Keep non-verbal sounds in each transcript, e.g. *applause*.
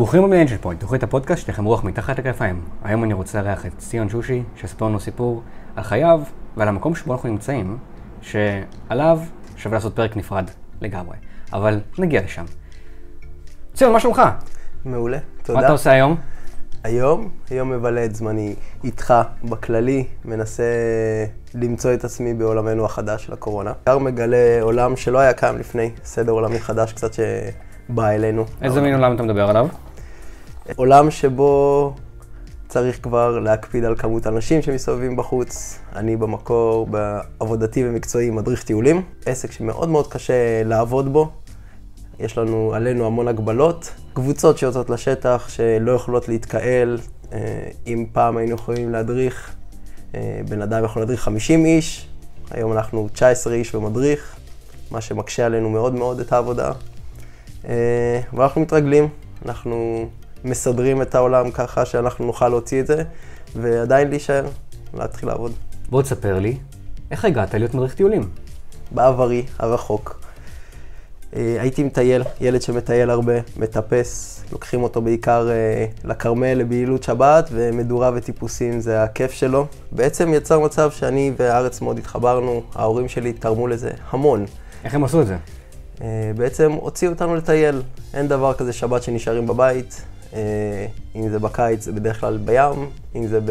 ברוכים הבאים של פוינט, תוכנית הפודקאסט שלכם רוח מתחת לכנפיים. היום אני רוצה לארח את ציון שושי, שיספר לנו סיפור על חייו ועל המקום שבו אנחנו נמצאים, שעליו שווה לעשות פרק נפרד לגמרי. אבל נגיע לשם. ציון, מה שלומך? מעולה, תודה. מה אתה עושה היום? היום, היום מבלה את זמני איתך בכללי, מנסה למצוא את עצמי בעולמנו החדש של הקורונה. כבר מגלה עולם שלא היה קיים לפני, סדר עולמי חדש קצת שבא אלינו. איזה מין עולם אתה מדבר עליו? עולם שבו צריך כבר להקפיד על כמות אנשים שמסתובבים בחוץ. אני במקור, בעבודתי ומקצועי, מדריך טיולים. עסק שמאוד מאוד קשה לעבוד בו. יש לנו, עלינו המון הגבלות. קבוצות שיוצאות לשטח שלא יכולות להתקהל. אה, אם פעם היינו יכולים להדריך, אה, בן אדם יכול להדריך 50 איש, היום אנחנו 19 איש ומדריך, מה שמקשה עלינו מאוד מאוד את העבודה. אה, ואנחנו מתרגלים, אנחנו מסדרים את העולם ככה שאנחנו נוכל להוציא את זה, ועדיין להישאר, להתחיל לעבוד. בוא תספר לי, איך הגעת להיות מדריך טיולים? בעברי הרחוק. אה, הייתי מטייל, ילד שמטייל הרבה, מטפס, לוקחים אותו בעיקר אה, לכרמל לבהילות שבת, ומדורה וטיפוסים זה הכיף שלו. בעצם יצר מצב שאני והארץ מאוד התחברנו, ההורים שלי תרמו לזה המון. איך הם עשו את זה? אה, בעצם הוציאו אותנו לטייל. אין דבר כזה שבת שנשארים בבית. אם זה בקיץ זה בדרך כלל בים, אם זה ב...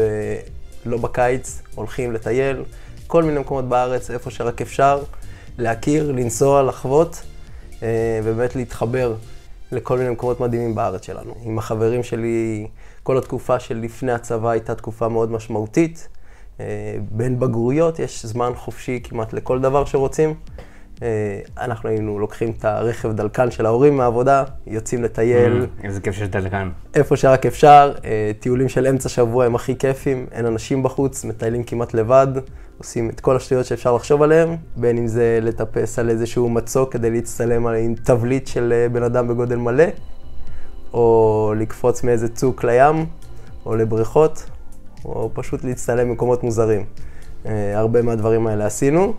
לא בקיץ, הולכים לטייל. כל מיני מקומות בארץ, איפה שרק אפשר, להכיר, לנסוע, לחוות. אה, ובאמת להתחבר לכל מיני מקומות מדהימים בארץ שלנו. עם החברים שלי, כל התקופה של לפני הצבא הייתה תקופה מאוד משמעותית. אה, בין בגרויות יש זמן חופשי כמעט לכל דבר שרוצים. אה, אנחנו היינו לוקחים את הרכב דלקן של ההורים מהעבודה, יוצאים לטייל. Mm, איזה כיף שיש דלקן. איפה שרק אפשר. טיולים של אמצע שבוע הם הכי כיפים, אין אנשים בחוץ, מטיילים כמעט לבד. עושים את כל השטויות שאפשר לחשוב עליהן, בין אם זה לטפס על איזשהו מצוק כדי להצטלם עם תבליט של אה, בן אדם בגודל מלא, או לקפוץ מאיזה צוק לים, או לבריכות, או פשוט להצטלם במקומות מוזרים. אה, הרבה מהדברים האלה עשינו.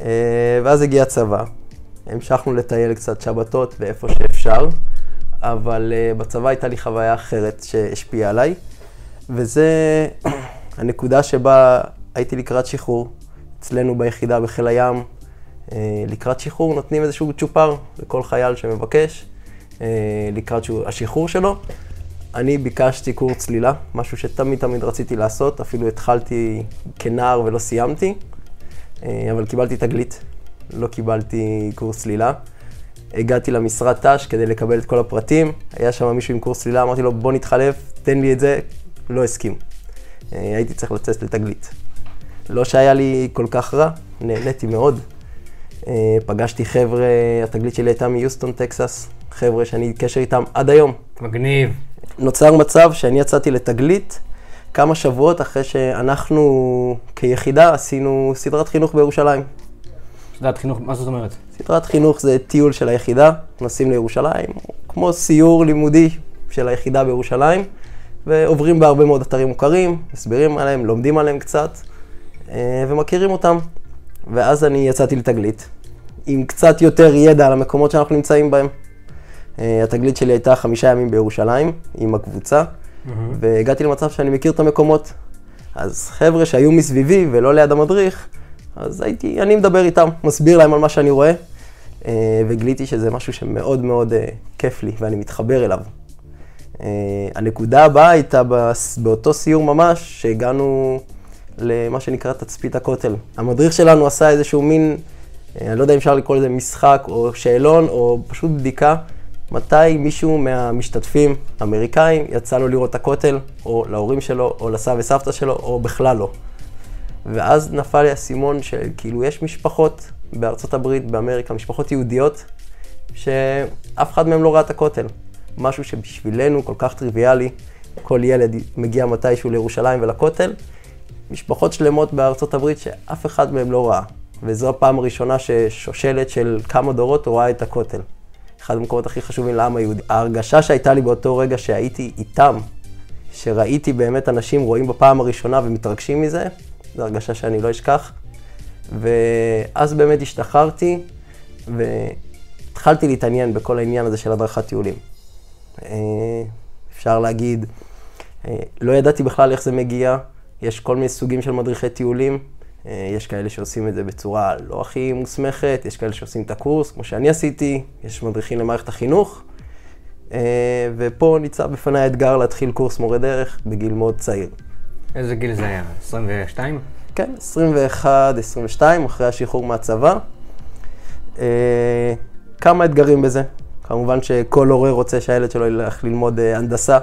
אה, ואז הגיע הצבא. המשכנו לטייל קצת שבתות ואיפה שאפשר, אבל בצבא הייתה לי חוויה אחרת שהשפיעה עליי, וזה *clears throat* הנקודה שבה הייתי לקראת שחרור, אצלנו ביחידה בחיל הים. אה, לקראת שחרור נותנים איזשהו צ'ופר לכל חייל שמבקש, אה, לקראת השחרור שלו. אני ביקשתי קורס צלילה, משהו שתמיד תמיד רציתי לעשות, אפילו התחלתי כנער ולא סיימתי, אה, אבל קיבלתי תגלית, לא קיבלתי קורס צלילה. הגעתי למשרד ת"ש כדי לקבל את כל הפרטים, היה שם מישהו עם קורס צלילה, אמרתי לו בוא נתחלף, תן לי את זה, לא הסכים. הייתי צריך לצאת לתגלית. לא שהיה לי כל כך רע, נהניתי מאוד. אה, פגשתי חבר'ה, התגלית שלי הייתה מיוסטון, טקסס, חבר'ה שאני בקשר איתם עד היום. מגניב. נוצר מצב שאני יצאתי לתגלית כמה שבועות אחרי שאנחנו כיחידה עשינו סדרת חינוך בירושלים. סדרת חינוך, מה זאת אומרת? סדרת חינוך זה טיול של היחידה, נוסעים לירושלים, כמו סיור לימודי של היחידה בירושלים, ועוברים בהרבה מאוד אתרים מוכרים, מסבירים עליהם, לומדים עליהם קצת. אה, ומכירים אותם. ואז אני יצאתי לתגלית, עם קצת יותר ידע על המקומות שאנחנו נמצאים בהם. אה, התגלית שלי הייתה חמישה ימים בירושלים, עם הקבוצה, mm-hmm. והגעתי למצב שאני מכיר את המקומות. אז חבר'ה שהיו מסביבי ולא ליד המדריך, אז הייתי, אני מדבר איתם, מסביר להם על מה שאני רואה, אה, וגיליתי שזה משהו שמאוד מאוד כיף לי ואני מתחבר אליו. הנקודה הבאה הייתה באותו סיור ממש, שהגענו למה שנקרא תצפית הכותל. המדריך שלנו עשה איזשהו מין, אה, אני לא יודע אם אפשר לקרוא לזה משחק או שאלון או פשוט בדיקה, מתי מישהו מהמשתתפים האמריקאים יצא לו לראות את הכותל, או להורים שלו, או לסבא וסבתא שלו, או בכלל לא. ואז נפל לי האסימון שכאילו יש משפחות בארצות הברית, באמריקה, משפחות יהודיות, שאף אחד מהם לא ראה את הכותל. משהו שבשבילנו כל כך טריוויאלי, כל ילד מגיע מתישהו לירושלים ולכותל, משפחות שלמות בארצות הברית שאף אחד מהם לא ראה. וזו הפעם הראשונה ששושלת של כמה דורות רואה את הכותל. אחד המקומות הכי חשובים לעם היהודי. ההרגשה שהייתה לי באותו רגע שהייתי איתם, שראיתי באמת אנשים רואים בפעם הראשונה ומתרגשים מזה, זו הרגשה שאני לא אשכח. ואז באמת השתחררתי, והתחלתי להתעניין בכל העניין הזה של הדרכת טיולים. אה, אפשר להגיד, אה, לא ידעתי בכלל איך זה מגיע. יש כל מיני סוגים של מדריכי טיולים. אה, יש כאלה שעושים את זה בצורה לא הכי מוסמכת, יש כאלה שעושים את הקורס, כמו שאני עשיתי, יש מדריכים למערכת החינוך. אה, ופה ניצב בפני האתגר להתחיל קורס מורה דרך בגיל מאוד צעיר. איזה גיל זה היה? 22? כן, 21, 22, אחרי השחרור מהצבא. אה, כמה אתגרים בזה. כמובן שכל הורה רוצה שהילד שלו ילך ללמוד הנדסה.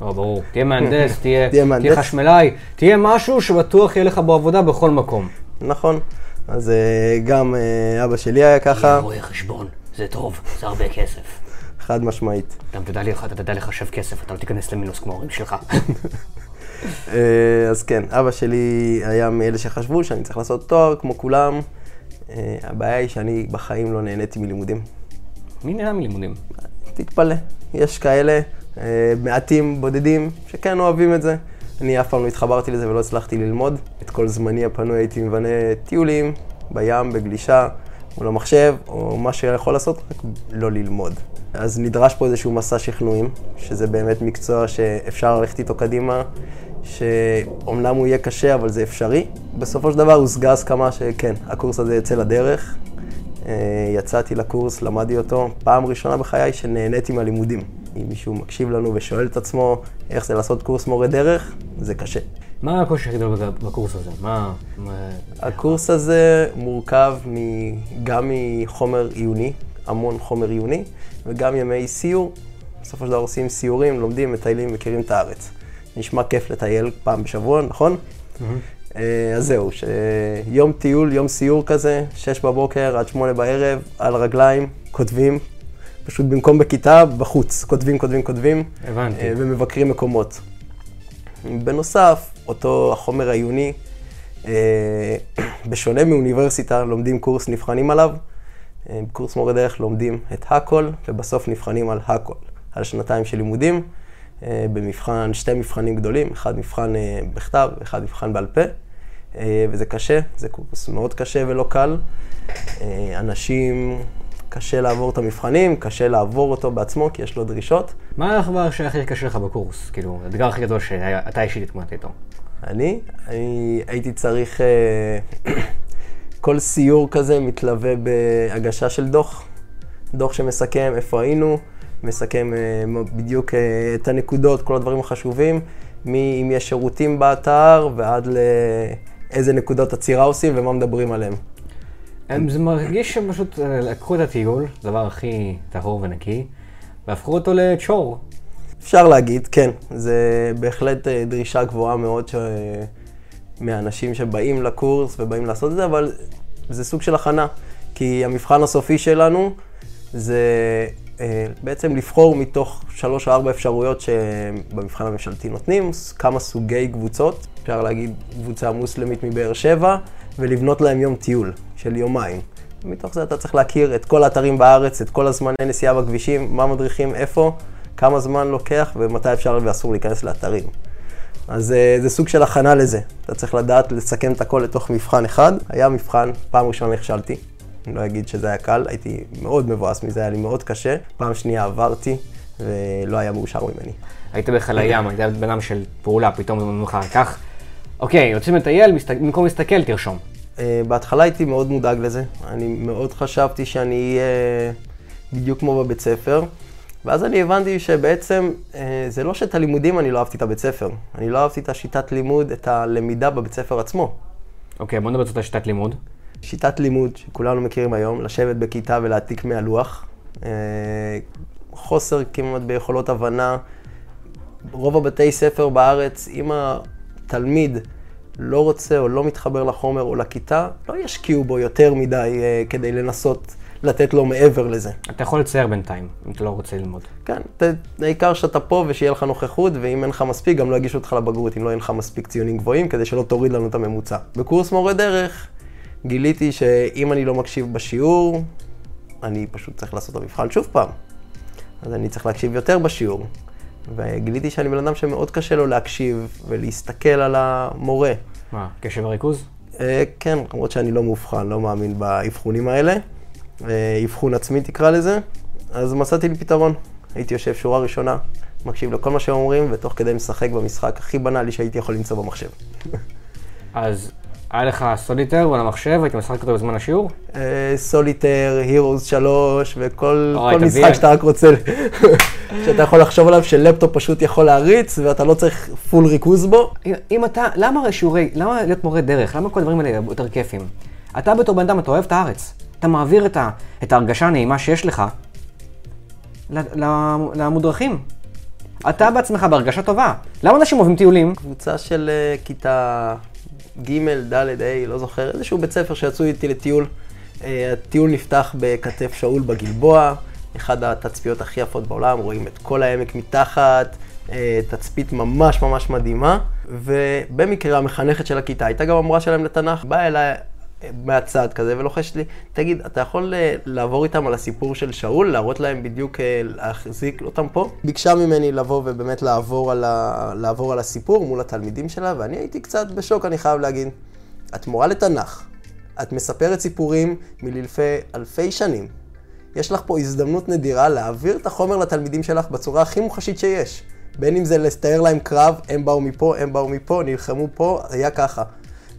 או, ברור. תהיה מהנדס, *laughs* תהיה תהיה מהנדס. תהיה חשמלאי, תהיה משהו שבטוח יהיה לך בו עבודה בכל מקום. נכון. אז אה, גם אה, אבא שלי היה ככה, רואה חשבון, זה טוב, זה הרבה כסף. חד משמעית. אתה תדע לי- אתה תדע לחשב כסף, אתה לא תיכנס למינוס כמו ההורים שלך. *laughs* אה, אז כן, אבא שלי היה מאלה שחשבו שאני צריך לעשות תואר כמו כולם. הבעיה היא שאני בחיים לא נהניתי מלימודים. מי נהנה מלימודים? תתפלא, יש כאלה, מעטים, בודדים, שכן אוהבים את זה. אני אף פעם לא התחברתי לזה ולא הצלחתי ללמוד. את כל זמני הפנוי הייתי מבנה טיולים, בים, בגלישה, מול המחשב, או מה שיכול לעשות, רק לא ללמוד. אז נדרש פה איזשהו מסע שכנועים, שזה באמת מקצוע שאפשר ללכת איתו קדימה, שאומנם הוא יהיה קשה, אבל זה אפשרי. בסופו של דבר הושגה הסכמה שכן, הקורס הזה יצא לדרך. אה, יצאתי לקורס, למדתי אותו, פעם ראשונה בחיי שנהניתי מהלימודים. אם מישהו מקשיב לנו ושואל את עצמו איך זה לעשות קורס מורה דרך, זה קשה. מה הקושי הכי גדול בק- בקורס הזה? מה... הקורס הזה מורכב מ- גם מחומר עיוני, המון חומר עיוני, וגם ימי סיור. בסופו של דבר עושים סיורים, לומדים, מטיילים, מכירים את הארץ. נשמע כיף לטייל פעם בשבוע, נכון? אה, אז זהו, שיום טיול, יום סיור כזה, שש בבוקר עד שמונה בערב, על רגליים, כותבים, פשוט במקום בכיתה, בחוץ, כותבים, כותבים, כותבים, הבנתי. אה, ומבקרים מקומות. בנוסף, אותו החומר העיוני, אה, *coughs* בשונה מאוניברסיטה, לומדים קורס, נבחנים עליו. אה, בקורס מורה דרך לומדים את הכל, ובסוף נבחנים על הכל. על שנתיים של לימודים, במבחן, שתי מבחנים גדולים, אחד מבחן בכתב, אחד מבחן בעל פה. וזה קשה, זה קורס מאוד קשה ולא קל. אנשים, קשה לעבור את המבחנים, קשה לעבור אותו בעצמו, כי יש לו דרישות. מה הדבר שהכי קשה לך בקורס? כאילו, האתגר הכי גדול שאתה אישית התמודדת איתו. אני, אני הייתי צריך, אה, *coughs* כל סיור כזה מתלווה בהגשה של דוח. דוח שמסכם איפה היינו, מסכם אה, בדיוק אה, את הנקודות, כל הדברים החשובים, מאם יש שירותים באתר ועד לאיזה נקודות עצירה עושים ומה מדברים עליהם. זה מרגיש שפשוט אה, לקחו את הטיול, הדבר הכי טהור ונקי, והפכו אותו לצ'ור. אפשר להגיד, כן, זה בהחלט אה, דרישה גבוהה מאוד ש... מהאנשים שבאים לקורס ובאים לעשות את זה, אבל זה סוג של הכנה, כי המבחן הסופי שלנו זה אה, בעצם לבחור מתוך שלוש או ארבע אפשרויות שבמבחן הממשלתי נותנים, כמה סוגי קבוצות, אפשר להגיד קבוצה מוסלמית מבאר שבע, ולבנות להם יום טיול של יומיים. מתוך זה אתה צריך להכיר את כל האתרים בארץ, את כל הזמני נסיעה בכבישים, מה מדריכים, איפה, כמה זמן לוקח ומתי אפשר ואסור להיכנס לאתרים. אז אה, זה סוג של הכנה לזה. אתה צריך לדעת לסכם את הכל לתוך מבחן אחד. היה מבחן, פעם ראשונה נכשלתי. אני לא אגיד שזה היה קל, הייתי מאוד מבואס מזה, היה לי מאוד קשה. פעם שנייה עברתי, ולא היה מאושר ממני. היית בחיל הים, היית בן אדם של פעולה, פתאום אומרים לך, קח, אוקיי, יוצאים לטייל, במקום להסתכל, תרשום. אה, בהתחלה הייתי מאוד מודאג לזה. אני מאוד חשבתי שאני אהיה בדיוק כמו בבית ספר. ואז אני הבנתי שבעצם אה, זה לא שאת הלימודים אני לא אהבתי את הבית ספר. אני לא אהבתי את השיטת לימוד, את הלמידה בבית ספר עצמו. אוקיי, בוא נדבר קצת על שיטת לימוד. שיטת לימוד שכולנו מכירים היום, לשבת בכיתה ולהעתיק מהלוח. אה, חוסר כמעט ביכולות הבנה. רוב הבתי ספר בארץ, אם התלמיד לא רוצה או לא מתחבר לחומר או לכיתה, לא ישקיעו בו יותר מדי אה, כדי לנסות לתת לו מעבר לזה. אתה יכול לצייר בינתיים, אם אתה לא רוצה ללמוד. כן, ת- העיקר שאתה פה ושיהיה לך נוכחות, ואם אין לך מספיק, גם לא יגישו אותך לבגרות, אם לא אין לך מספיק ציונים גבוהים, כדי שלא תוריד לנו את הממוצע. בקורס מורה דרך, גיליתי שאם אני לא מקשיב בשיעור, אני פשוט צריך לעשות את המבחן שוב פעם. אז אני צריך להקשיב יותר בשיעור. וגיליתי שאני בן אדם שמאוד קשה לו להקשיב ולהסתכל על המורה. מה, קשב וריכוז? אה, כן, למרות שאני לא מאובחן, לא מאמין באבחונים האלה. אה, אבחון עצמי תקרא לזה. אז מצאתי לי פתרון. הייתי יושב שורה ראשונה, מקשיב לכל מה שהם אומרים, ותוך כדי משחק במשחק הכי בנאלי שהייתי יכול למצוא במחשב. אז היה לך סוליטר על המחשב, היית משחק אותו בזמן השיעור? סוליטר, Heroes 3, וכל משחק שאתה רק רוצה, *laughs* שאתה יכול לחשוב עליו, שלפטופ פשוט יכול להריץ, ואתה לא צריך full ריכוז בו. אם- אתה, למה שיעורי, למה להיות מורה דרך? למה כל הדברים האלה יותר כיפים? אתה בתור בן אדם, אתה אוהב את הארץ. אתה מעביר את, ההרגשה הנעימה שיש לך למודרכים. אתה בעצמך בהרגשה טובה. למה אנשים אוהבים טיולים? קבוצה של אה, כיתה ג', ד', ה', לא זוכר, איזשהו בית ספר שיצאו איתי לטיול. אה, הטיול נפתח בכתף שאול בגלבוע, אחד התצפיות הכי יפות בעולם, רואים את כל העמק מתחת, אה, תצפית ממש ממש מדהימה. ובמקרה המחנכת של הכיתה הייתה גם המורה שלהם לתנ"ך, באה אליי מהצד כזה ולוחשת לי, תגיד, אתה יכול אה, לעבור איתם על הסיפור של שאול, להראות להם בדיוק, אה, להחזיק אותם פה? ביקשה ממני לבוא ובאמת לעבור על, ה... לעבור על הסיפור מול התלמידים שלה, ואני הייתי קצת בשוק, אני חייב להגיד. את מורה לתנ"ך, את מספרת סיפורים מלפני אלפי שנים. יש לך פה הזדמנות נדירה להעביר את החומר לתלמידים שלך בצורה הכי מוחשית שיש. בין אם זה לתאר להם קרב, הם באו מפה, הם באו מפה, נלחמו פה, היה ככה.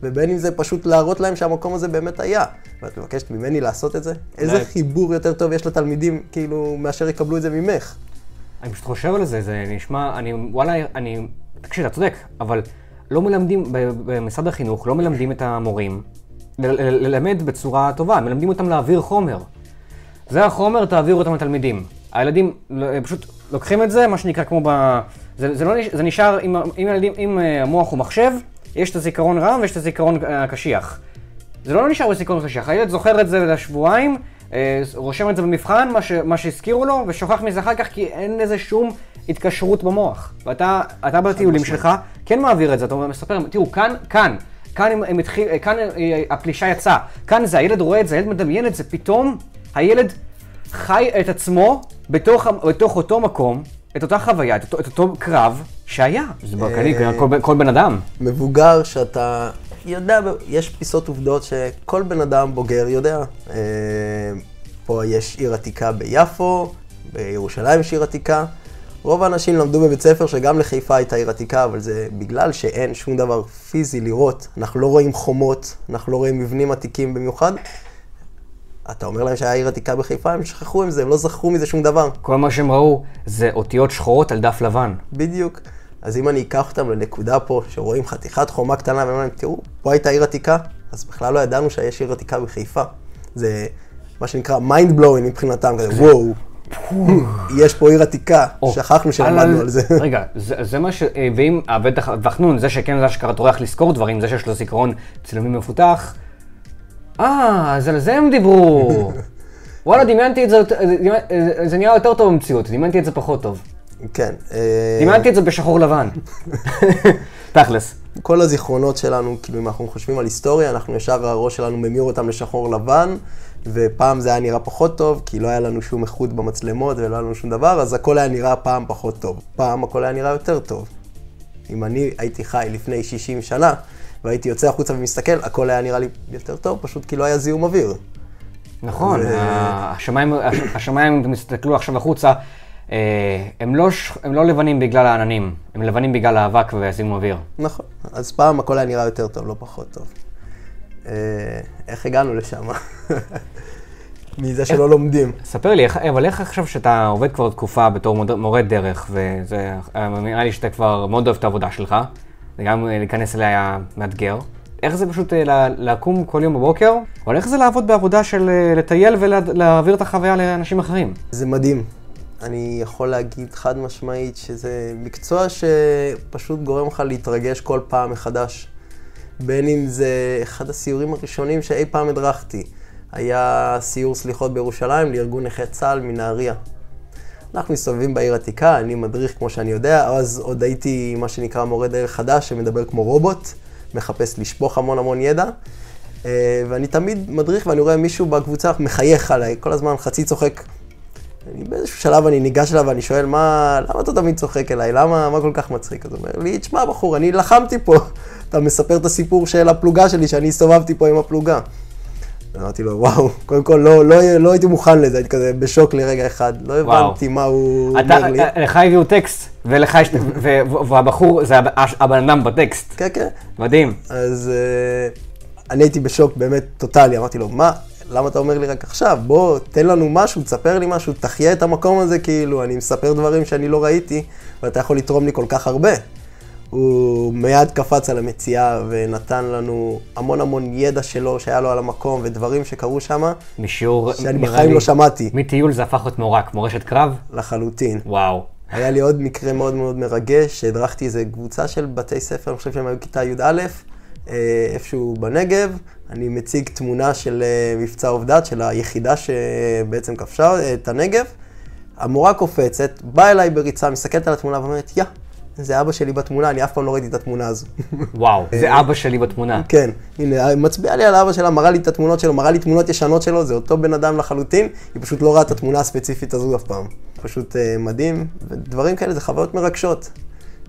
ובין אם זה פשוט להראות להם שהמקום הזה באמת היה. ואת מבקשת ממני לעשות את זה? איזה חיבור יותר טוב יש לתלמידים, כאילו, מאשר יקבלו את זה ממך. אני פשוט חושב על זה, זה נשמע, אני, וואלה, אני, תקשיב, אתה צודק, אבל לא מלמדים, במשרד החינוך לא מלמדים את המורים ללמד בצורה טובה, מלמדים אותם להעביר חומר. זה החומר, תעבירו אותם לתלמידים. הילדים לא- פשוט לוקחים את זה, מה שנקרא כמו ב... זה, זה, לא, זה נשאר, אם, אם, ילדים, אם אה, המוח הוא מחשב, יש את הזיכרון רם ויש את הזיכרון אה, קשיח. זה לא נשאר בזיכרון קשיח, הילד זוכר את זה לשבועיים, אה, רושם את זה במבחן, מה, ש, מה שהזכירו לו, ושוכח מזה אחר כך, כי אין לזה שום התקשרות במוח. ואתה אתה בטיולים שלך כן מעביר את זה, אתה מספר, תראו, כאן, כאן, כאן הם, הם התחיל, אה, כאן הפלישה יצאה, כאן זה, הילד רואה את זה, הילד מדמיין את זה, פתאום הילד חי את עצמו בתוך, בתוך אותו מקום, את אותה חוויה, את אותו, את אותו קרב שהיה. זה ברקני, כל, בן- כל בן אדם. מבוגר שאתה יודע, יש פיסות עובדות שכל בן אדם בוגר יודע. אה, פה יש עיר עתיקה ביפו, בירושלים יש עיר עתיקה. רוב האנשים למדו בבית ספר שגם לחיפה הייתה עיר עתיקה, אבל זה בגלל שאין שום דבר פיזי לראות. אנחנו לא רואים חומות, אנחנו לא רואים מבנים עתיקים במיוחד. אתה אומר להם שהיה עיר עתיקה בחיפה, הם שכחו עם זה, הם לא זכרו מזה שום דבר. כל מה שהם ראו זה אותיות שחורות על דף לבן. בדיוק. אז אם אני אקח אותם לנקודה פה, שרואים חתיכת חומה קטנה, ואומרים להם, תראו, פה הייתה עיר עתיקה, אז בכלל לא ידענו שיש עיר עתיקה בחיפה. זה מה שנקרא mind blowing מבחינתם, כזה, וואו, יש פה עיר עתיקה, שכחנו שלמדנו על זה. *laughs* רגע, זה, מה ש... אה, ואם, אה, בטח, וחנון, זה שכן זה אשכרה טורח לזכור דברים, זה שיש לו זיכרון צילומים מפותח. אה, אז על זה הם דיברו. *laughs* וואלה, דמיינתי את זה, אה, זה נראה יותר טוב במציאות, דמיינתי את זה פחות טוב. כן. אה, דמיינתי את זה בשחור לבן. *laughs* תכלס. כל הזיכרונות שלנו, כאילו אם אנחנו חושבים על היסטוריה, אנחנו ישר הראש שלנו ממיר אותם לשחור לבן, ופעם זה היה נראה פחות טוב, כי לא היה לנו שום איכות במצלמות ולא היה לנו שום דבר, אז הכל היה נראה פעם פחות טוב. פעם הכל היה נראה יותר טוב. אם אני הייתי חי לפני 60 שנה, והייתי יוצא החוצה ומסתכל, הכל היה נראה לי יותר טוב, פשוט כי לא היה זיהום אוויר. נכון, ה- השמיים, הש- השמיים, אם תסתכלו עכשיו החוצה, אה, הם לא, הם לא לבנים בגלל העננים, הם לבנים בגלל האבק והזיהום אוויר. נכון. אז פעם הכל היה נראה יותר טוב, לא פחות טוב. אה, איך הגענו לשם? *laughs* מזה שלא לומדים. ספר לי, איך- אבל איך עכשיו שאתה עובד כבר תקופה בתור מורה דרך, וזה, אה, נראה לי שאתה כבר מאוד אוהב את העבודה שלך, וגם אה, להיכנס אליה היה מאתגר. איך זה פשוט אה, לקום כל יום בבוקר, אבל איך זה לעבוד בעבודה של אה, לטייל ולהעביר את החוויה לאנשים אחרים? זה מדהים. אני יכול להגיד חד משמעית שזה מקצוע שפשוט גורם לך להתרגש כל פעם מחדש. בין אם זה אחד הסיורים הראשונים שאי פעם הדרכתי. היה סיור סליחות בירושלים לארגון נכי צה"ל מנהריה. אנחנו מסתובבים בעיר עתיקה, אני מדריך כמו שאני יודע, אז עוד הייתי מה שנקרא מורה דרך חדש שמדבר כמו רובוט, מחפש לשפוך המון המון ידע. אה, ואני תמיד מדריך ואני רואה מישהו בקבוצה מחייך עליי, כל הזמן חצי צוחק. אני באיזשהו שלב אני ניגש אליו ואני שואל, מה, למה אתה תמיד צוחק אליי? למה, מה כל כך מצחיק? אז הוא אומר לי, תשמע בחור, אני לחמתי פה. אתה מספר את הסיפור של הפלוגה שלי, שאני הסתובבתי פה עם הפלוגה. אמרתי לו, וואו, קודם כל לא, לא, לא הייתי מוכן לזה, הייתי כזה בשוק לרגע אחד, לא וואו. הבנתי מה הוא אתה, אומר לי. לך הביאו טקסט, ולך יש, *laughs* והבחור זה הב- הבן אדם בטקסט. כן, כן. מדהים. אז uh, אני הייתי בשוק באמת טוטאלי, אמרתי לו, מה, למה אתה אומר לי רק עכשיו? בוא, תן לנו משהו, תספר לי משהו, תחיה את המקום הזה, כאילו, אני מספר דברים שאני לא ראיתי, ואתה יכול לתרום לי כל כך הרבה. הוא מיד קפץ על המציאה ונתן לנו המון המון ידע שלו, שהיה לו על המקום, ודברים שקרו שם, משיעור, שאני בחיים לא שמעתי, מטיול זה הפך להיות מורק, מורשת קרב? לחלוטין. וואו. היה לי עוד מקרה מאוד מאוד מרגש, שהדרכתי איזה קבוצה של בתי ספר, אני חושב שהם היו כיתה י"א, אה, איפשהו בנגב. אני מציג תמונה של אה, מבצע עובדת, של היחידה שבעצם כבשה אה, את הנגב. המורה קופצת, באה אליי בריצה, מסתכלת על התמונה ואומרת, יא, זה אבא שלי בתמונה, אני אף פעם לא ראיתי את התמונה הזו. וואו, זה אבא שלי בתמונה. כן, הנה, מצביעה לי על אבא שלה, מראה לי את התמונות שלו, מראה לי תמונות ישנות שלו, זה אותו בן אדם לחלוטין, היא פשוט לא ראה את התמונה הספציפית הזו אף פעם. פשוט אה, מדהים, ודברים כאלה זה חוויות מרגשות.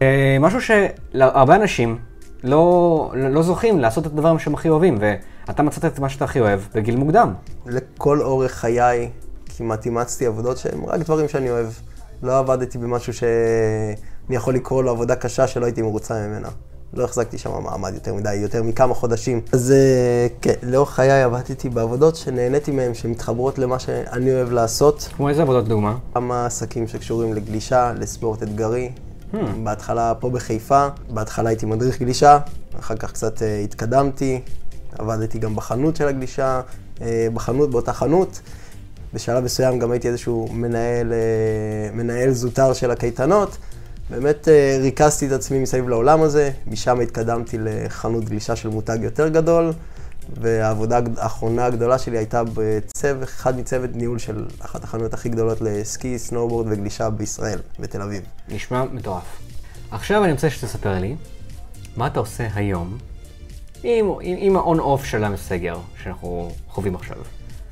אה, משהו שהרבה אנשים לא, לא זוכים לעשות את הדברים שהם הכי אוהבים, ואתה מצאת את מה שאתה הכי אוהב בגיל מוקדם. לכל אורך חיי כמעט אימצתי עבודות שהן רק דברים שאני אוהב. לא עבדתי במשהו שאני יכול לקרוא לו עבודה קשה שלא הייתי מרוצה ממנה. לא החזקתי שם מעמד יותר מדי, יותר מכמה חודשים. אז אה, כן, לאורך חיי עבדתי בעבודות שנהניתי מהן, שמתחברות למה שאני אוהב לעשות. כמו איזה עבודות דוגמה? כמה עסקים שקשורים לגלישה, לספורט אתגרי. בהתחלה פה בחיפה, בהתחלה הייתי מדריך גלישה, אחר כך קצת אה, התקדמתי, עבדתי גם בחנות של הגלישה, אה, בחנות, באותה חנות. בשלב מסוים גם הייתי איזשהו מנהל, אה, מנהל זוטר של הקייטנות. באמת אה, ריכזתי את עצמי מסביב לעולם הזה, משם התקדמתי לחנות גלישה של מותג יותר גדול, והעבודה האחרונה הגדולה שלי הייתה בצוות, אחד מצוות ניהול של אחת החנויות הכי גדולות לסקי, סנואובורד וגלישה בישראל, בתל אביב. נשמע מטורף. עכשיו אני רוצה שתספר לי, מה אתה עושה היום עם, עם, עם ה-on-off של הסגר שאנחנו חווים עכשיו?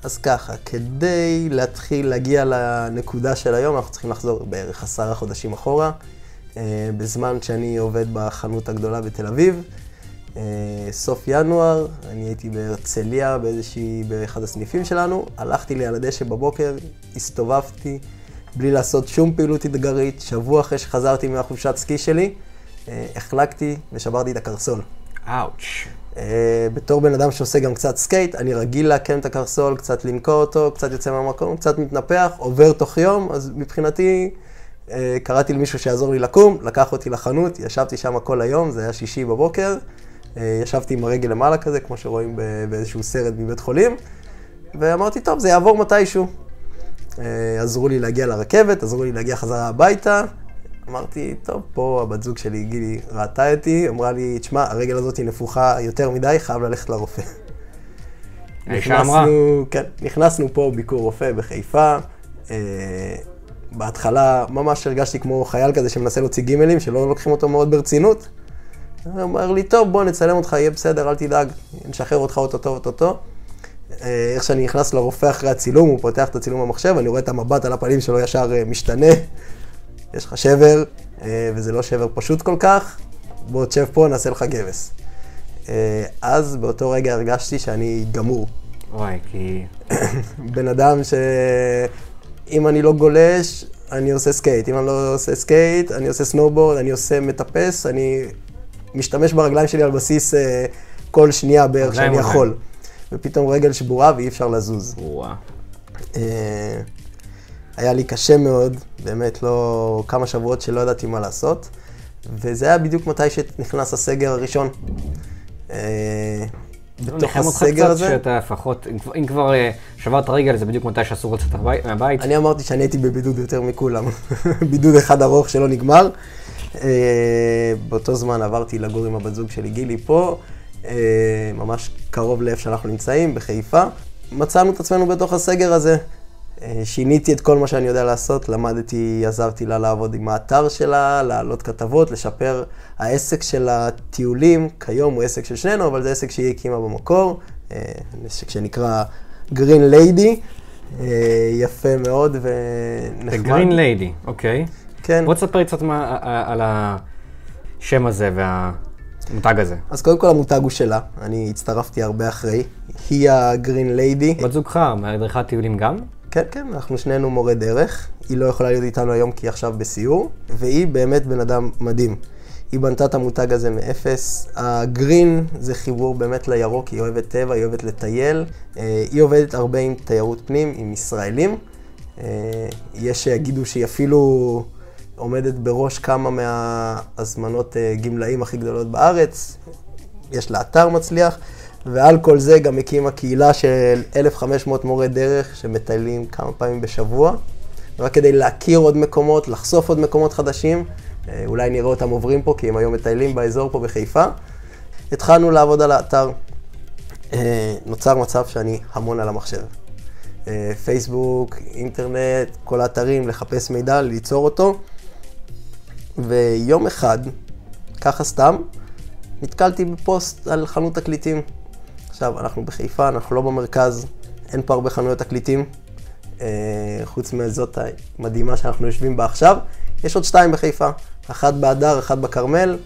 אז ככה, כדי להתחיל להגיע לנקודה של היום, אנחנו צריכים לחזור בערך עשרה חודשים אחורה, בזמן שאני עובד בחנות הגדולה בתל אביב. אה, סוף ינואר, אני הייתי בהרצליה באיזושהי, באחד הסניפים שלנו, הלכתי לי על הדשא בבוקר, הסתובבתי בלי לעשות שום פעילות אתגרית, שבוע אחרי שחזרתי מהחופשת סקי שלי, אה, החלקתי ושברתי את הקרסול. אאוץ'. בתור בן אדם שעושה גם קצת סקייט, אני רגיל לעקם את הקרסול, קצת לנקוע אותו, קצת יוצא מהמקום, קצת מתנפח, עובר תוך יום, אז מבחינתי קראתי למישהו שיעזור לי לקום, לקח אותי לחנות, ישבתי שם כל היום, זה היה שישי בבוקר, uh, ישבתי עם הרגל למעלה כזה, כמו שרואים באיזשהו סרט מבית חולים, ואמרתי, טוב, זה יעבור מתישהו. Uh, עזרו לי להגיע לרכבת, עזרו לי להגיע חזרה הביתה. אמרתי, טוב, פה הבת זוג שלי, גילי, ראתה אותי, אמרה לי, תשמע, הרגל הזאת נפוחה יותר מדי, חייב ללכת לרופא. האישה אמרה? נכנסנו- כן, נכנסנו פה ביקור רופא בחיפה. בהתחלה ממש הרגשתי כמו חייל כזה שמנסה להוציא גימלים, שלא לוקחים אותו מאוד ברצינות. הוא אמר לי, טוב, בוא נצלם אותך, יהיה בסדר, אל תדאג, נשחרר אותך אוטוטו אוטוטו. אה, איך שאני נכנס לרופא אחרי הצילום, הוא פותח את הצילום במחשב, אני רואה את המבט על הפנים שלו ישר אה, משתנה. יש לך שבר, אה, וזה לא שבר פשוט כל כך, בוא תשב פה, נעשה לך גבס. אז באותו רגע הרגשתי שאני גמור. וואי, כי... בן אדם שאם אני לא גולש, אני עושה סקייט. אם אני לא עושה סקייט, אני עושה סנובורד, אני עושה מטפס, אני משתמש ברגליים שלי על בסיס אה, כל שנייה בערך שאני רגליים. יכול. ופתאום רגל שבורה ואי אפשר לזוז. וואו. אה, היה לי קשה מאוד, באמת לא... כמה שבועות שלא ידעתי מה לעשות, וזה היה בדיוק מתי שנכנס הסגר הראשון. אה, בתוך אותך הסגר הזה, שאתה לפחות, אם כבר- אה, שברת רגל זה בדיוק מתי שאסור לצאת הבי- מהבית. אני אמרתי שאני הייתי בבידוד יותר מכולם. *laughs* בידוד אחד ארוך שלא נגמר. אה, באותו זמן עברתי לגור עם הבת זוג שלי, גילי, פה, אה, ממש קרוב לאיפה שאנחנו נמצאים, בחיפה. מצאנו את עצמנו בתוך הסגר הזה. אה, שיניתי את כל מה שאני יודע לעשות, למדתי, עזרתי לה לעבוד עם האתר שלה, להעלות כתבות, לשפר. העסק של הטיולים, כיום הוא עסק של שנינו, אבל זה עסק שהיא הקימה במקור, אה, עסק שנקרא Green Lady, אה, יפה מאוד ונחמד. The Green Lady, אוקיי. כן. בוא תספר קצת מה- על השם הזה וה... המותג הזה. אז קודם כל המותג הוא שלה, אני הצטרפתי הרבה אחרי. היא הגרין ליידי. בת זוגך, מדריכת טיולים גם? כן, כן, אנחנו שנינו מורי דרך. היא לא יכולה להיות איתנו היום כי היא עכשיו בסיור, והיא באמת בן אדם מדהים. היא בנתה את המותג הזה מאפס. הגרין זה חיבור באמת לירוק, היא אוהבת טבע, היא אוהבת לטייל. אה, היא עובדת הרבה עם תיירות פנים, עם ישראלים. אה, יש שיגידו שהיא אפילו עומדת בראש כמה מההזמנות אה, גמלאים הכי גדולות בארץ. יש לה אתר מצליח, ועל כל זה גם הקימה קהילה של 1,500 מורי דרך שמטיילים כמה פעמים בשבוע, רק כדי להכיר עוד מקומות, לחשוף עוד מקומות חדשים. אה, אולי נראה אותם עוברים פה, כי הם היום מטיילים באזור פה בחיפה. התחלנו לעבוד על האתר. אה, נוצר מצב שאני המון על המחשב. אה, פייסבוק, אינטרנט, כל האתרים, לחפש מידע, ליצור אותו. ויום אחד, ככה סתם, נתקלתי בפוסט על חנות תקליטים. עכשיו, אנחנו בחיפה, אנחנו לא במרכז, אין פה הרבה חנויות תקליטים, חוץ מזאת המדהימה שאנחנו יושבים בה עכשיו. יש עוד שתיים בחיפה, אחת באדר, אחת בכרמל,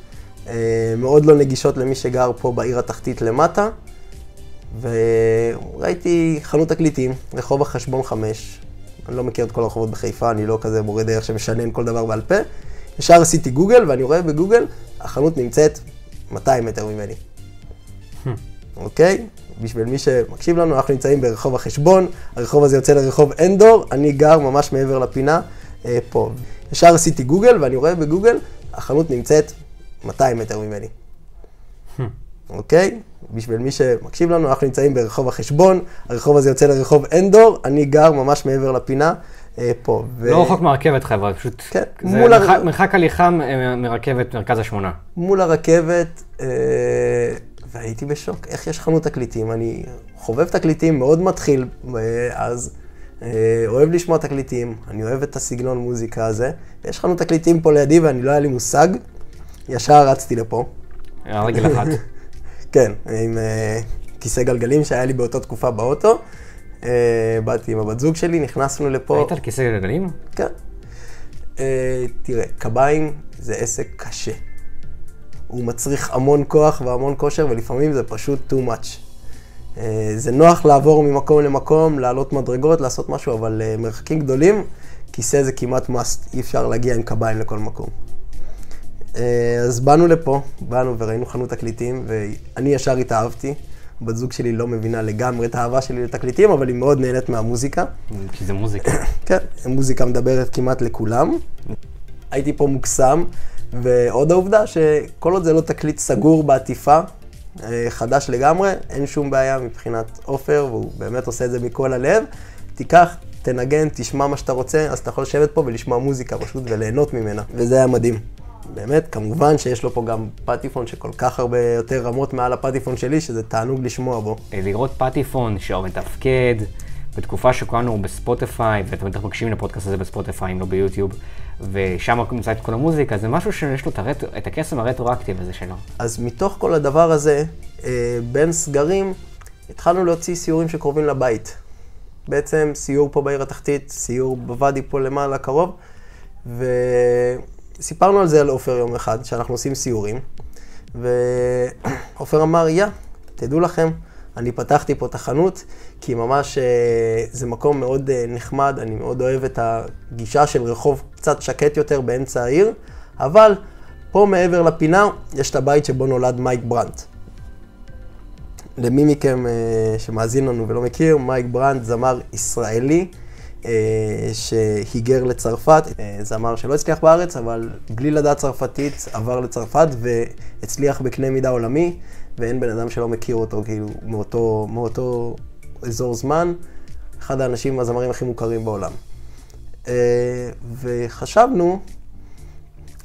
אה, מאוד לא נגישות למי שגר פה בעיר התחתית למטה. וראיתי חנות תקליטים, רחוב החשבון 5. אני לא מכיר את כל הרחובות בחיפה, אני לא כזה מורה דרך שמשנן כל דבר בעל פה. ישר עשיתי גוגל, ואני רואה בגוגל, החנות נמצאת 200 מטר ממני. Hmm. אוקיי? בשביל מי שמקשיב לנו, אנחנו נמצאים ברחוב החשבון, הרחוב הזה יוצא לרחוב אנדור, אני גר ממש מעבר לפינה, אה, פה. ישר עשיתי גוגל, ואני רואה בגוגל, החנות נמצאת 200 מטר ממני. אוקיי? בשביל מי שמקשיב לנו, אנחנו נמצאים ברחוב החשבון, הרחוב הזה יוצא לרחוב אנדור, אני גר ממש מעבר לפינה, אה, פה. ו... לא רחוק מהרכבת חבר'ה, פשוט... כן, זה מול מרחק, הר... מרחק הליכה אה, מרכבת מרכז השמונה. מול הרכבת, אה, והייתי בשוק, איך יש חנות תקליטים? אני חובב תקליטים, מאוד מתחיל אה, אז. אה, אוהב לשמוע תקליטים, אני אוהב את הסגנון מוזיקה הזה. יש לנו תקליטים פה לידי ואני לא היה לי מושג, ישר רצתי לפה. היה רגל אחת. *laughs* כן, עם uh, כיסא גלגלים שהיה לי באותה תקופה באוטו. Uh, באתי עם הבת זוג שלי, נכנסנו לפה. היית על כיסא גלגלים? כן. Uh, תראה, קביים זה עסק קשה. הוא מצריך המון כוח והמון כושר, ולפעמים זה פשוט too much. אה, זה נוח לעבור ממקום למקום, לעלות מדרגות, לעשות משהו, אבל אה, מרחקים גדולים, כיסא זה כמעט must, אי אפשר להגיע עם קביים לכל מקום. אה, אז באנו לפה, באנו וראינו חנות תקליטים, ואני ישר התאהבתי. בת זוג שלי לא מבינה לגמרי את האהבה שלי לתקליטים, אבל היא מאוד נהנית מהמוזיקה. כי זה מוזיקה. *coughs* כן, מוזיקה מדברת כמעט לכולם. הייתי פה מוקסם, ועוד העובדה שכל עוד זה לא תקליט סגור בעטיפה, אה, חדש לגמרי, אין שום בעיה מבחינת עופר, והוא באמת עושה את זה מכל הלב. תיקח, תנגן, תשמע מה שאתה רוצה, אז אתה יכול לשבת פה ולשמוע מוזיקה פשוט וליהנות ממנה, וזה היה מדהים. באמת, כמובן שיש לו פה גם פטיפון שכל כך הרבה יותר רמות מעל הפטיפון שלי, שזה תענוג לשמוע בו. אה, לראות פטיפון שהוא מתפקד, בתקופה שכולנו בספוטיפיי, ואתם בטח מקשיבים לפודקאסט הזה בספוטיפיי, אם לא ביוטיוב, ושם נמצא את כל המוזיקה, זה משהו שיש לו את, הרט... את הקסם הרטרואקטיב הזה שלו. אז מתוך כל הדבר הזה, אה, בין סגרים, התחלנו להוציא סיורים שקרובים לבית. בעצם סיור פה בעיר התחתית, סיור בוואדי פה למעלה קרוב, וסיפרנו על זה על עופר יום אחד, שאנחנו עושים סיורים, ועופר *clears throat* אמר, יא, תדעו לכם, אני פתחתי פה את החנות, כי ממש אה, זה מקום מאוד אה, נחמד, אני מאוד אוהב את הגישה של רחוב קצת שקט יותר באמצע העיר, אבל פה מעבר לפינה יש את הבית שבו נולד מייק ברנט. למי מכם אה, שמאזין לנו ולא מכיר, מייק ברנט זמר ישראלי שהיגר לצרפת, זמר שלא הצליח בארץ, אבל בלי לדעת צרפתית עבר לצרפת והצליח בקנה מידה עולמי. ואין בן אדם שלא מכיר אותו, כאילו, מאותו, מאותו אזור זמן, אחד האנשים, הזמרים הכי מוכרים בעולם. אה, וחשבנו,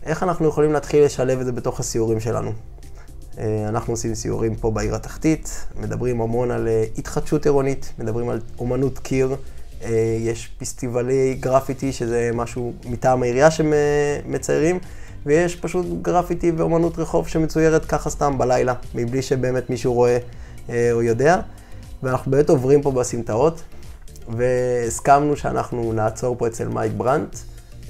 איך אנחנו יכולים להתחיל לשלב את זה בתוך הסיורים שלנו. אה, אנחנו עושים סיורים פה בעיר התחתית, מדברים המון על אה, התחדשות עירונית, מדברים על אומנות קיר, יש פסטיבלי גרפיטי, שזה משהו מטעם העירייה שמציירים. ויש פשוט גרפיטי ואומנות רחוב שמצוירת ככה סתם בלילה, מבלי שבאמת מישהו רואה אה, או יודע. ואנחנו באמת עוברים פה בסמטאות, והסכמנו שאנחנו נעצור פה אצל מייק ברנט,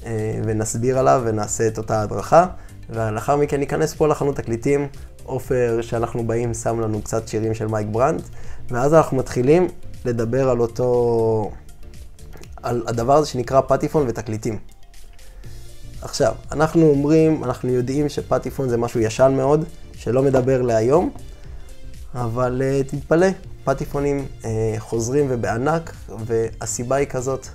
אה, ונסביר עליו ונעשה את אותה הדרכה, ולאחר מכן ניכנס פה לחנות תקליטים, עופר, שאנחנו באים, שם לנו קצת שירים של מייק ברנט, ואז אנחנו מתחילים לדבר על אותו... על הדבר הזה שנקרא פטיפון ותקליטים. עכשיו, אנחנו אומרים, אנחנו יודעים שפטיפון זה משהו ישן מאוד, שלא מדבר להיום, אבל uh, תתפלא, פטיפונים uh, חוזרים ובענק, והסיבה היא כזאת.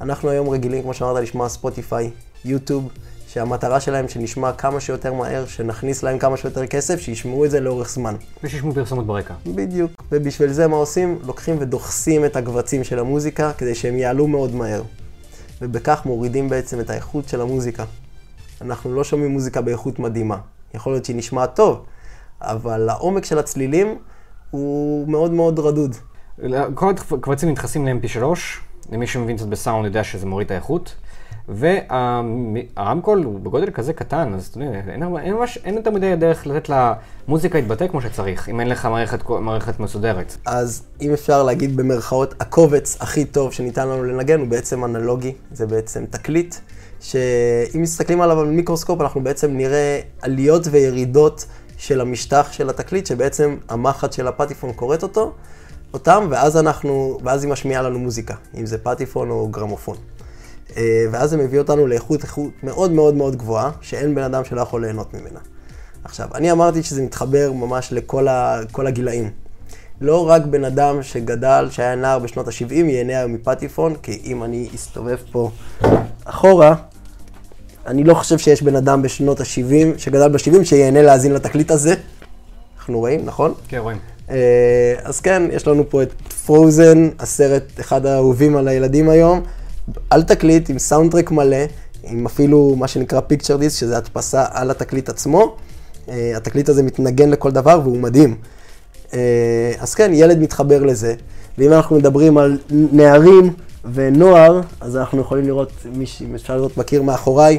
אנחנו היום רגילים, כמו שאמרת, לשמוע ספוטיפיי, יוטיוב, שהמטרה שלהם שנשמע כמה שיותר מהר, שנכניס להם כמה שיותר כסף, שישמעו את זה לאורך זמן. ושישמעו פרסומות ברקע. בדיוק. ובשביל זה מה עושים? לוקחים ודוחסים את הקבצים של המוזיקה, כדי שהם יעלו מאוד מהר. ובכך מורידים בעצם את האיכות של המוזיקה. אנחנו לא שומעים מוזיקה באיכות מדהימה. יכול להיות שהיא נשמעת טוב, אבל העומק של הצלילים הוא מאוד מאוד רדוד. כל הקבצים נדחסים ל-MP3, למי שמבין קצת בסאונד יודע שזה מוריד את האיכות. והרמקול הוא בגודל כזה קטן, אז אתה יודע, אין, אין, ממש, אין יותר מדי דרך לתת למוזיקה להתבטא כמו שצריך, אם אין לך מערכת, מערכת מסודרת. אז אם אפשר להגיד במרכאות, הקובץ הכי טוב שניתן לנו לנגן הוא בעצם אנלוגי, זה בעצם תקליט, שאם מסתכלים עליו במיקרוסקופ, אנחנו בעצם נראה עליות וירידות של המשטח של התקליט, שבעצם המחט של הפטיפון קוראת אותו, אותם, ואז אנחנו, ואז היא משמיעה לנו מוזיקה, אם זה פטיפון או גרמופון. אה, ואז זה מביא אותנו לאיכות איכות מאוד מאוד מאוד גבוהה, שאין בן אדם שלא יכול ליהנות ממנה. עכשיו, אני אמרתי שזה מתחבר ממש לכל ה, הגילאים. לא רק בן אדם שגדל, שהיה נער בשנות ה-70, ייהנה היום מפטיפון, כי אם אני אסתובב פה אחורה, אני לא חושב שיש בן אדם בשנות ה-70, שגדל ב-70, שייהנה להאזין לתקליט הזה. אנחנו רואים, נכון? כן, רואים. אה, אז כן, יש לנו פה את פרוזן, הסרט, אחד האהובים על הילדים היום. על תקליט עם סאונדטרק מלא, עם אפילו מה שנקרא פיקצ'ר דיסק, שזה הדפסה על התקליט עצמו. Uh, התקליט הזה מתנגן לכל דבר והוא מדהים. Uh, אז כן, ילד מתחבר לזה. ואם אנחנו מדברים על נערים ונוער, אז אנחנו יכולים לראות, מי שאפשר לראות בקיר מאחוריי,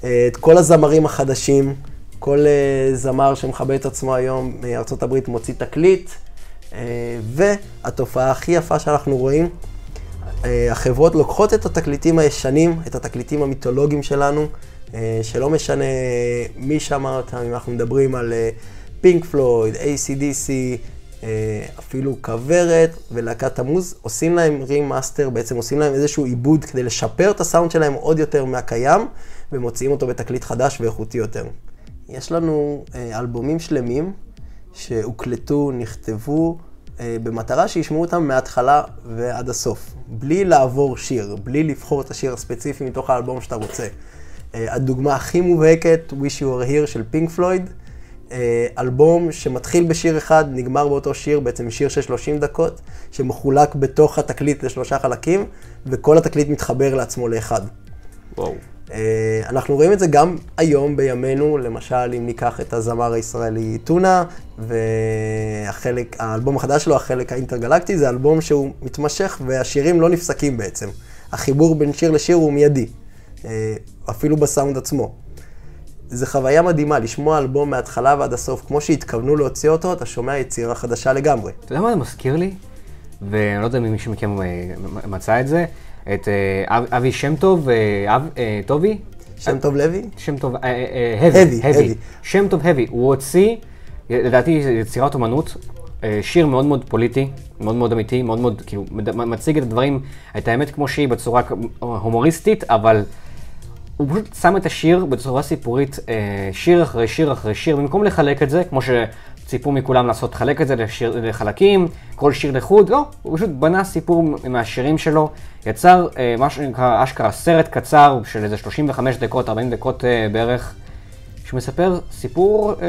uh, את כל הזמרים החדשים, כל זמר שמכבד את עצמו היום הברית מוציא תקליט, והתופעה הכי יפה שאנחנו רואים, אה, החברות לוקחות את התקליטים הישנים, את התקליטים המיתולוגיים שלנו, אה, שלא משנה מי שמע אותם, אם אנחנו מדברים על פינק פלויד, ACDC, אפילו כוורת ולהקת המוז, עושים להם remaster, בעצם עושים להם איזשהו עיבוד כדי לשפר את הסאונד שלהם עוד יותר מהקיים, ומוציאים אותו בתקליט חדש ואיכותי יותר. יש לנו אה, אלבומים שלמים שהוקלטו, נכתבו, אה, במטרה שישמעו אותם מההתחלה ועד הסוף, בלי לעבור שיר, בלי לבחור את השיר הספציפי מתוך האלבום שאתה רוצה. אה, הדוגמה הכי מובהקת, Wish You Were Here של פינק פלויד, אה, אלבום שמתחיל בשיר אחד, נגמר באותו שיר, בעצם שיר של 30 דקות, שמחולק בתוך התקליט לשלושה חלקים, וכל התקליט מתחבר לעצמו לאחד. וואו. אה, אנחנו רואים את זה גם היום בימינו, למשל אם ניקח את הזמר הישראלי טונה, והחלק, האלבום החדש שלו, החלק האינטרגלקטי, זה אלבום שהוא מתמשך והשירים לא נפסקים בעצם. החיבור בין שיר לשיר הוא מיידי, אה, אפילו בסאונד עצמו. זה חוויה מדהימה, לשמוע אלבום מההתחלה ועד הסוף, כמו שהתכוונו להוציא אותו, אתה שומע יצירה חדשה לגמרי. אתה יודע מה זה מזכיר לי? ואני לא יודע אם מישהו מכם אה, מצא את זה. את אה, אבי שם טוב, אה, אה, טובי. שם טוב לוי? שם טוב, הבי, הבי. שם טוב הבי. הוא הוציא, לדעתי, יצירת אומנות, שיר מאוד מאוד פוליטי, מאוד מאוד אמיתי, מאוד מאוד, כאילו, מציג את הדברים, את האמת כמו שהיא, בצורה הומוריסטית, אבל הוא פשוט שם את השיר בצורה סיפורית, שיר אחרי שיר אחרי שיר, במקום לחלק את זה, כמו ש... ציפו מכולם לעשות, חלק את זה לשיר, לחלקים, כל שיר לחוד, לא, הוא פשוט בנה סיפור מהשירים שלו, יצר אה, מה שנקרא אשכרה סרט קצר של איזה 35 דקות, 40 דקות אה, בערך, שמספר סיפור אה,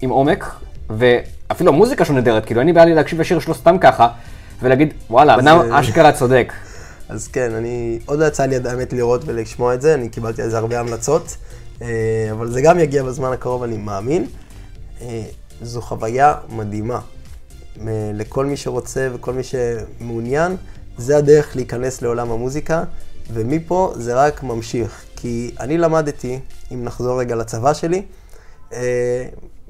עם עומק, ואפילו המוזיקה שלו נהדרת, כאילו אין לי בעיה לי להקשיב לשיר שלו סתם ככה, ולהגיד, וואלה, בן אדם אשכרה צודק. *laughs* אז כן, אני, עוד לא יצא לי האמת לראות ולשמוע את זה, אני קיבלתי על זה הרבה המלצות, אבל זה גם יגיע בזמן הקרוב, אני מאמין. זו חוויה מדהימה. לכל מי שרוצה וכל מי שמעוניין, זה הדרך להיכנס לעולם המוזיקה, ומפה זה רק ממשיך. כי אני למדתי, אם נחזור רגע לצבא שלי, אה,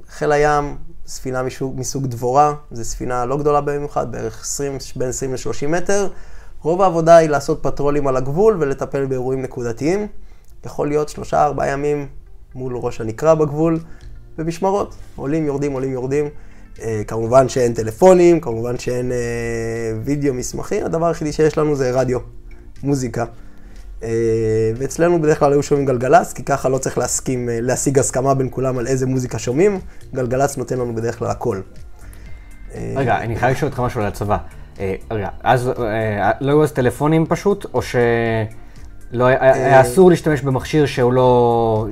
חיל הים, ספינה מסוג, מסוג דבורה, זו ספינה לא גדולה במיוחד, בערך 20, בין 20 ל-30 מטר. רוב העבודה היא לעשות פטרולים על הגבול ולטפל באירועים נקודתיים. יכול להיות שלושה, ארבעה ימים מול ראש הנקרה בגבול, במשמרות. עולים, יורדים, עולים, יורדים. אה, כמובן שאין טלפונים, כמובן שאין אה, וידאו מסמכים, הדבר היחידי שיש לנו זה רדיו, מוזיקה. אה, ואצלנו בדרך כלל היו שומעים גלגלצ, כי ככה לא צריך להסכים, אה, להשיג הסכמה בין כולם על איזה מוזיקה שומעים. גלגלצ נותן לנו בדרך כלל הכל. אה, רגע, אני חייב לשאול אותך משהו על הצבא. רגע, אז לא היו אז טלפונים פשוט, או שלא היה היה אסור להשתמש במכשיר שהוא לא...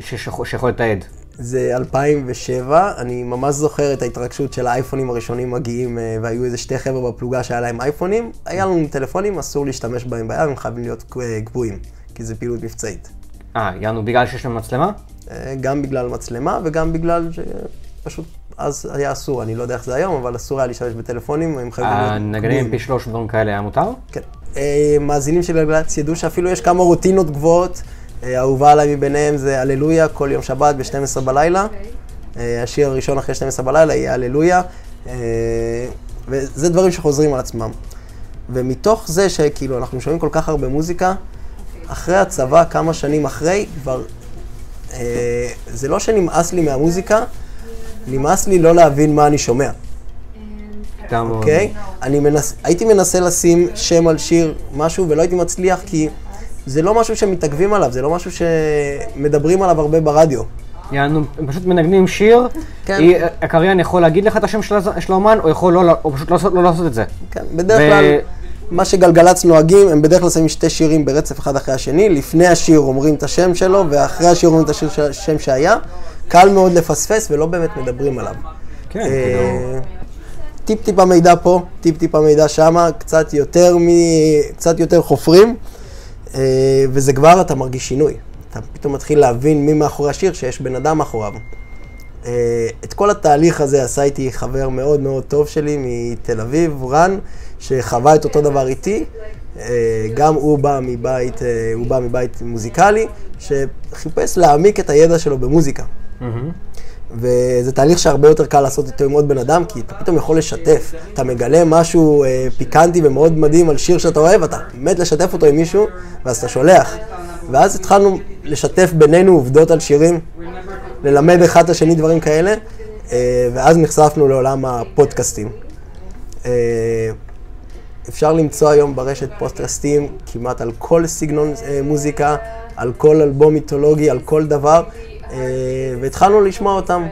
שיכול לתעד? זה 2007, אני ממש זוכר את ההתרגשות של האייפונים הראשונים מגיעים, אה, והיו איזה שתי חבר'ה בפלוגה שהיה להם אייפונים. היה לנו טלפונים, אסור להשתמש בהם ביד, הם חייבים להיות אה, קבועים, כי זה פעילות מבצעית. אה, יענו בגלל שיש להם מצלמה? אה, גם בגלל מצלמה וגם בגלל שפשוט אז היה אסור, אני לא יודע איך זה היום, אבל אסור היה להשתמש בטלפונים, הם חייבים להיות הנגנים קבועים. פי שלוש ודברים כאלה היה מותר? כן. מאזינים של גלגלצ ידעו שאפילו יש כמה רוטינות גבוהות. אה, האהובה עליי מביניהם זה הללויה, כל יום שבת ב-12 בלילה. אה, השיר הראשון אחרי 12 בלילה יהיה הללויה. אה, וזה דברים שחוזרים על עצמם. ומתוך זה שכאילו אנחנו שומעים כל כך הרבה מוזיקה, אחרי הצבא, כמה שנים אחרי, כבר... אה, זה לא שנמאס לי מהמוזיקה, נמאס לי לא להבין מה אני שומע. אוקיי? אני מנס... הייתי מנסה לשים שם על שיר, משהו, ולא הייתי מצליח כי זה לא משהו שמתעכבים עליו, זה לא משהו שמדברים עליו הרבה ברדיו. יענו, הם פשוט מנגנים שיר, כן. היא- הקריין יכול להגיד לך את השם של של האומן, או יכול לא, או פשוט לא לעשות- לא לעשות את זה. כן, בדרך ו- כלל, מה שגלגלצ נוהגים, הם בדרך כלל שמים שתי שירים ברצף אחד אחרי השני, לפני השיר אומרים את השם שלו, ואחרי השיר אומרים את השיר ש- השם שהיה. קל מאוד לפספס ולא באמת מדברים עליו. כן, אה, כאילו... טיפ-טיפה מידע פה, טיפ-טיפה מידע שמה, קצת יותר מ... קצת יותר חופרים, וזה כבר אתה מרגיש שינוי. אתה פתאום מתחיל להבין מי מאחורי השיר, שיש בן אדם מאחוריו. אה, את כל התהליך הזה עשה איתי חבר מאוד מאוד טוב שלי מתל אביב, רן, שחווה את אותו דבר איתי. אה, גם הוא בא מבית, אה, הוא בא מבית מוזיקלי, שחיפש להעמיק את הידע שלו במוזיקה. מהמם. וזה תהליך שהרבה יותר קל לעשות איתו עם עוד בן אדם, כי אתה פתאום יכול לשתף. אתה מגלה משהו אה, פיקנטי ומאוד מדהים על שיר שאתה אוהב, אתה מת לשתף אותו עם מישהו, ואז אתה שולח. ואז התחלנו לשתף בינינו עובדות על שירים, ללמד אחד את השני דברים כאלה, אה, ואז נחשפנו לעולם הפודקאסטים. אה, אפשר למצוא היום ברשת פודקאסטים כמעט על כל סגנון אה, מוזיקה, על כל אלבום מיתולוגי, על כל דבר, והתחלנו לשמוע אותם.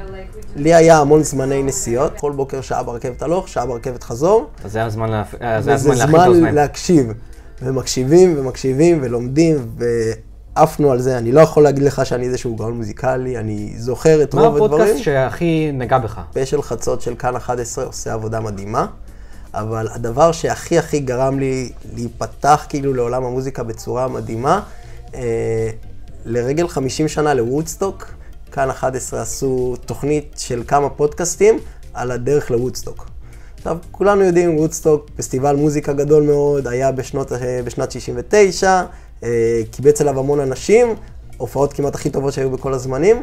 לי היה המון זמני נסיעות, כל בוקר שעה ברכבת הלוך, שעה ברכבת חזור, אז זה הזמן להפ- אה, זה וזה זמן האוזניים. להקשיב. ומקשיבים ומקשיבים ולומדים, ועפנו על זה. אני לא יכול להגיד לך שאני איזשהו גאון מוזיקלי, אני זוכר את מה רוב הדברים. הפודקאסט שהכי נגע בך? פה של חצות של כאן 11 עושה עבודה מדהימה, אבל הדבר שהכי הכי גרם לי להיפתח כאילו לעולם המוזיקה בצורה מדהימה, אה, לרגל 50 שנה לוודסטוק, כאן 11 עשו תוכנית של כמה פודקאסטים על הדרך לוודסטוק. עכשיו, כולנו יודעים, וודסטוק, פסטיבל מוזיקה גדול מאוד, היה בשנות, בשנת 69, אה, קיבץ אליו המון אנשים, הופעות כמעט הכי טובות שהיו בכל הזמנים,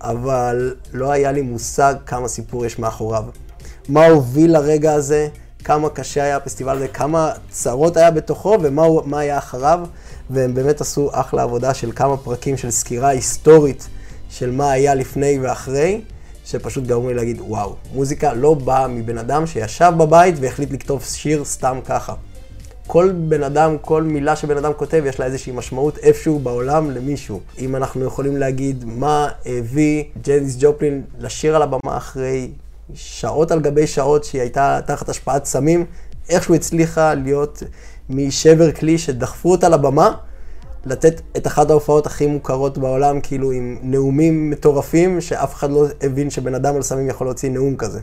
אבל לא היה לי מושג כמה סיפור יש מאחוריו. מה הוביל לרגע הזה, כמה קשה היה הפסטיבל הזה, כמה צרות היה בתוכו ומה היה אחריו, והם באמת עשו אחלה עבודה של כמה פרקים של סקירה היסטורית של מה היה לפני ואחרי, שפשוט גרמו לי להגיד, וואו, מוזיקה לא באה מבן אדם שישב בבית והחליט לכתוב שיר סתם ככה. כל בן אדם, כל מילה שבן אדם כותב, יש לה איזושהי משמעות איפשהו בעולם למישהו. אם אנחנו יכולים להגיד מה הביא ג'ניס ג'ופלין לשיר על הבמה אחרי שעות על גבי שעות שהיא הייתה תחת השפעת סמים, איכשהו הצליחה להיות משבר כלי שדחפו אותה לבמה, לתת את אחת ההופעות הכי מוכרות בעולם, כאילו עם נאומים מטורפים, שאף אחד לא הבין שבן אדם על סמים יכול להוציא נאום כזה.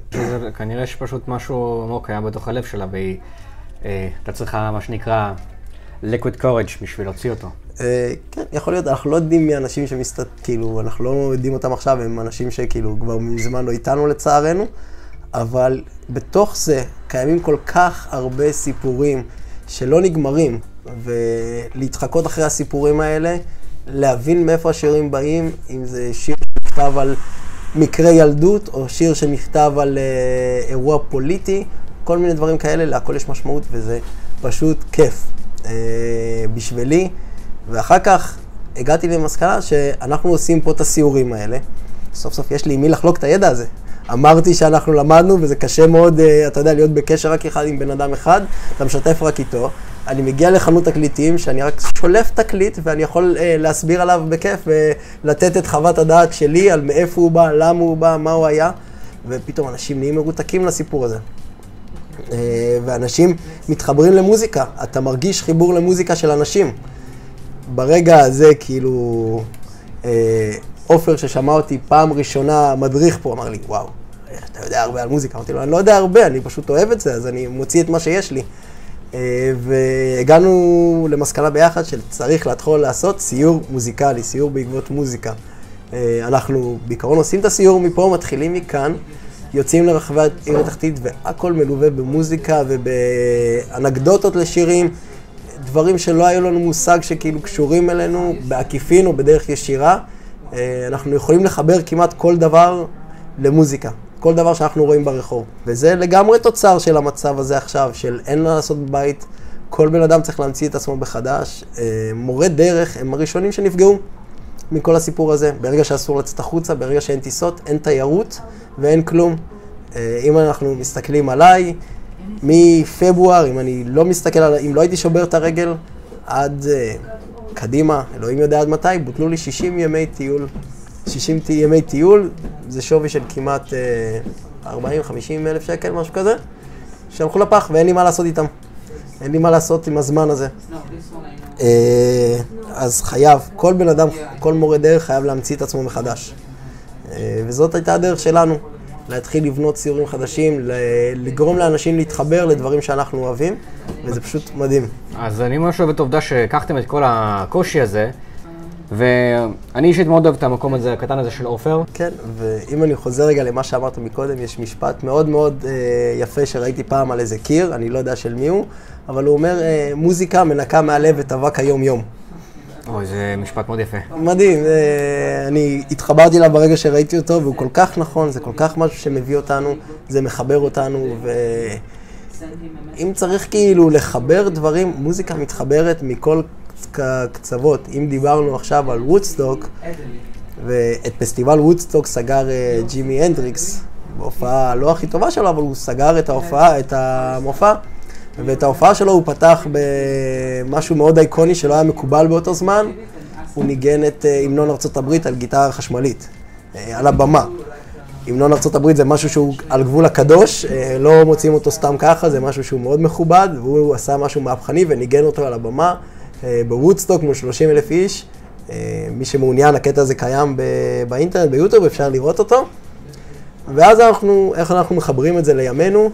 כנראה שפשוט משהו עמוק היה בתוך הלב שלה, והיא... אה, הייתה צריכה, מה שנקרא, liquid courage בשביל להוציא אותו. אה, כן, יכול להיות, אנחנו לא יודעים מי האנשים שמסת... כאילו, אנחנו לא יודעים אותם עכשיו, הם אנשים שכאילו כבר מזמן לא איתנו לצערנו, אבל בתוך זה קיימים כל כך הרבה סיפורים שלא נגמרים, ולהתחקות אחרי הסיפורים האלה, להבין מאיפה השירים באים, אם זה שיר שנכתב על מקרה ילדות, או שיר שנכתב על אה, אירוע פוליטי, כל מיני דברים כאלה, להכל יש משמעות, וזה פשוט כיף אה, בשבילי. ואחר כך הגעתי למסקנה שאנחנו עושים פה את הסיורים האלה, סוף סוף יש לי עם מי לחלוק את הידע הזה. אמרתי שאנחנו למדנו, וזה קשה מאוד, אה, אתה יודע, להיות בקשר רק אחד עם בן אדם אחד, אתה משתף רק איתו. אני מגיע לחנות תקליטים, שאני רק שולף תקליט, ואני יכול אה, להסביר עליו בכיף, ולתת את חוות הדעת שלי על מאיפה הוא בא, למה הוא בא, מה הוא היה, ופתאום אנשים נהיים מרותקים לסיפור הזה. אה, ואנשים מתחברים למוזיקה, אתה מרגיש חיבור למוזיקה של אנשים. ברגע הזה, כאילו, אה, עופר ששמע אותי פעם ראשונה מדריך פה, אמר לי, וואו, אתה יודע הרבה על מוזיקה. אמרתי לו, אני לא יודע הרבה, אני פשוט אוהב את זה, אז אני מוציא את מה שיש לי. אה, והגענו למסקנה ביחד שצריך להתחיל לעשות סיור מוזיקלי, סיור בעקבות מוזיקה. אנחנו בעיקרון עושים את הסיור מפה, מתחילים מכאן, יוצאים לרחבי העיר התחתית והכל מלווה במוזיקה ובאנקדוטות לשירים, דברים שלא היו לנו מושג שכאילו קשורים אלינו בעקיפין או בדרך ישירה. אה, אנחנו יכולים לחבר כמעט כל דבר למוזיקה, כל דבר שאנחנו רואים ברחוב. וזה לגמרי תוצר של המצב הזה עכשיו, של אין מה לעשות בבית, כל בן אדם צריך להמציא את עצמו מחדש. אה, מורי דרך הם הראשונים שנפגעו. מכל הסיפור הזה. ברגע שאסור לצאת החוצה, ברגע שאין טיסות, אין תיירות ואין כלום. אה, אם אנחנו מסתכלים עליי, מפברואר, אם אני לא מסתכל על... אם לא הייתי שובר את הרגל, עד uh, קדימה, אלוהים יודע עד מתי, בוטלו לי 60 ימי טיול. 60 ימי טיול, זה שווי של כמעט uh, 40-50 אלף שקל, משהו כזה, שהלכו לפח ואין לי מה לעשות איתם. אין לי מה לעשות עם הזמן הזה. אה, אז חייב, כל בן אדם, כל מורה דרך חייב להמציא את עצמו מחדש. אה, וזאת הייתה הדרך שלנו, להתחיל לבנות ציורים חדשים, לגרום לאנשים להתחבר לדברים שאנחנו אוהבים, וזה פשוט מדהים. אז אני ממש אוהב את העובדה שהקחתם את כל הקושי הזה. ואני אישית מאוד אוהב את המקום הזה, הקטן הזה של עופר. כן, ואם אני חוזר רגע למה שאמרת מקודם, יש משפט מאוד מאוד אה, יפה שראיתי פעם על איזה קיר, אני לא יודע של מי הוא, אבל הוא אומר, אה, מוזיקה מנקה מהלב את אבק היום-יום. אוי, זה משפט מאוד יפה. מדהים, אה, אני התחברתי אליו ברגע שראיתי אותו, והוא כל כך נכון, זה כל כך משהו שמביא אותנו, זה מחבר אותנו, ואם צריך כאילו לחבר דברים, מוזיקה מתחברת מכל קצוות. אם דיברנו עכשיו על וודסטוק, ואת פסטיבל וודסטוק סגר אה, ג'ימי הנדריקס, בהופעה לא הכי טובה שלו, אבל הוא סגר את ההופעה, את המופע. ואת ההופעה שלו הוא פתח במשהו מאוד אייקוני שלא היה מקובל באותו זמן. הוא ניגן את אה, המנון ארה"ב על גיטרה חשמלית, אה, על הבמה. המנון ארה"ב זה משהו שהוא על גבול הקדוש, לא מוצאים אותו סתם ככה, זה משהו שהוא מאוד מכובד, והוא עשה משהו מהפכני וניגן אותו על הבמה. אה, בוודסטוק מול 30 אלף איש. אה, מי שמעוניין, הקטע הזה קיים באינטרנט, ביוטיוב, אפשר לראות אותו. ואז אנחנו, איך אנחנו מחברים את זה לימינו?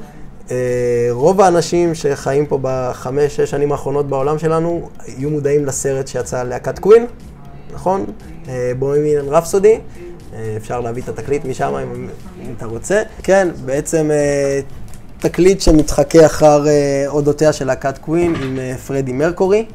אה, רוב האנשים שחיים פה בחמש, שש שנים האחרונות בעולם שלנו, יהיו מודעים לסרט שיצא להקת קווין, נכון? בוהמיאן רפסודי. אפשר להביא את התקליט משם אם, אם אתה רוצה. כן, בעצם תקליט שמתחכה אחר אודותיה של להקת קווין עם פרדי מרקורי.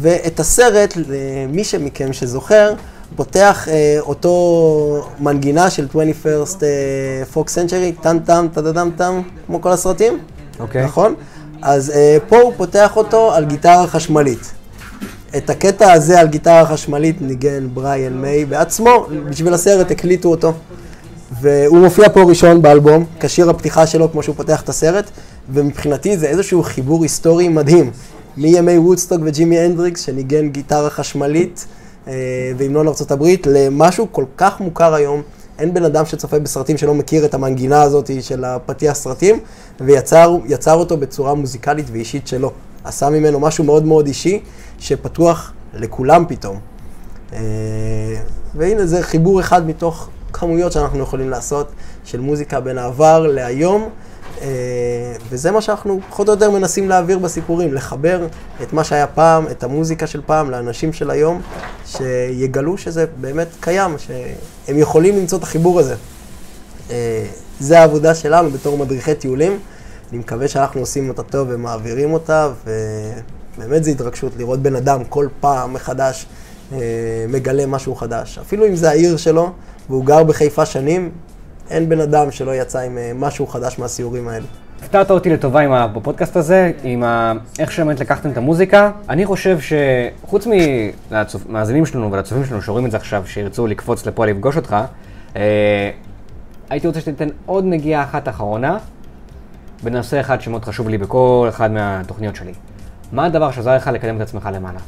ואת הסרט, למי שמכם שזוכר, פותח אה, אותו מנגינה של 21st אה, Fox Century, טם טם, טדדם טם, כמו כל הסרטים, אוקיי. Okay. נכון? אז אה, פה הוא פותח אותו על גיטרה חשמלית. את הקטע הזה על גיטרה חשמלית ניגן בריאן מיי בעצמו, בשביל הסרט הקליטו אותו. והוא מופיע פה ראשון באלבום, כשיר הפתיחה שלו כמו שהוא פותח את הסרט, ומבחינתי זה איזשהו חיבור היסטורי מדהים. מימי וודסטוק וג'ימי הנדריקס, שניגן גיטרה חשמלית אה, והמנון הברית, למשהו כל כך מוכר היום. אין בן אדם שצופה בסרטים שלא מכיר את המנגינה הזאת של הפתיח סרטים, ויצר אותו בצורה מוזיקלית ואישית שלו. עשה ממנו משהו מאוד מאוד אישי, שפתוח לכולם פתאום. אה, והנה זה חיבור אחד מתוך כמויות שאנחנו יכולים לעשות, של מוזיקה בין העבר להיום. אה, וזה מה שאנחנו פחות או יותר מנסים להעביר בסיפורים, לחבר את מה שהיה פעם, את המוזיקה של פעם, לאנשים של היום, שיגלו שזה באמת קיים, שהם יכולים למצוא את החיבור הזה. אה, זה העבודה שלנו בתור מדריכי טיולים. אני מקווה שאנחנו עושים אותה טוב ומעבירים אותה, ובאמת זו התרגשות לראות בן אדם כל פעם מחדש אה, מגלה משהו חדש. אפילו אם זה העיר שלו, והוא גר בחיפה שנים, אין בן אדם שלא יצא עם אה, משהו חדש מהסיורים האלה. הפתעת אותי לטובה עם הפודקאסט הזה, עם ה... איך שבאמת לקחתם את המוזיקה. אני חושב שחוץ מהמאזינים שלנו ולצופים שלנו שרואים את זה עכשיו, שירצו לקפוץ לפה לפגוש אותך, אה, הייתי רוצה שתיתן עוד נגיעה אחת אחרונה בנושא אחד שמאוד חשוב לי בכל אחד מהתוכניות שלי. מה הדבר שעזר לך לקדם את עצמך למעלה?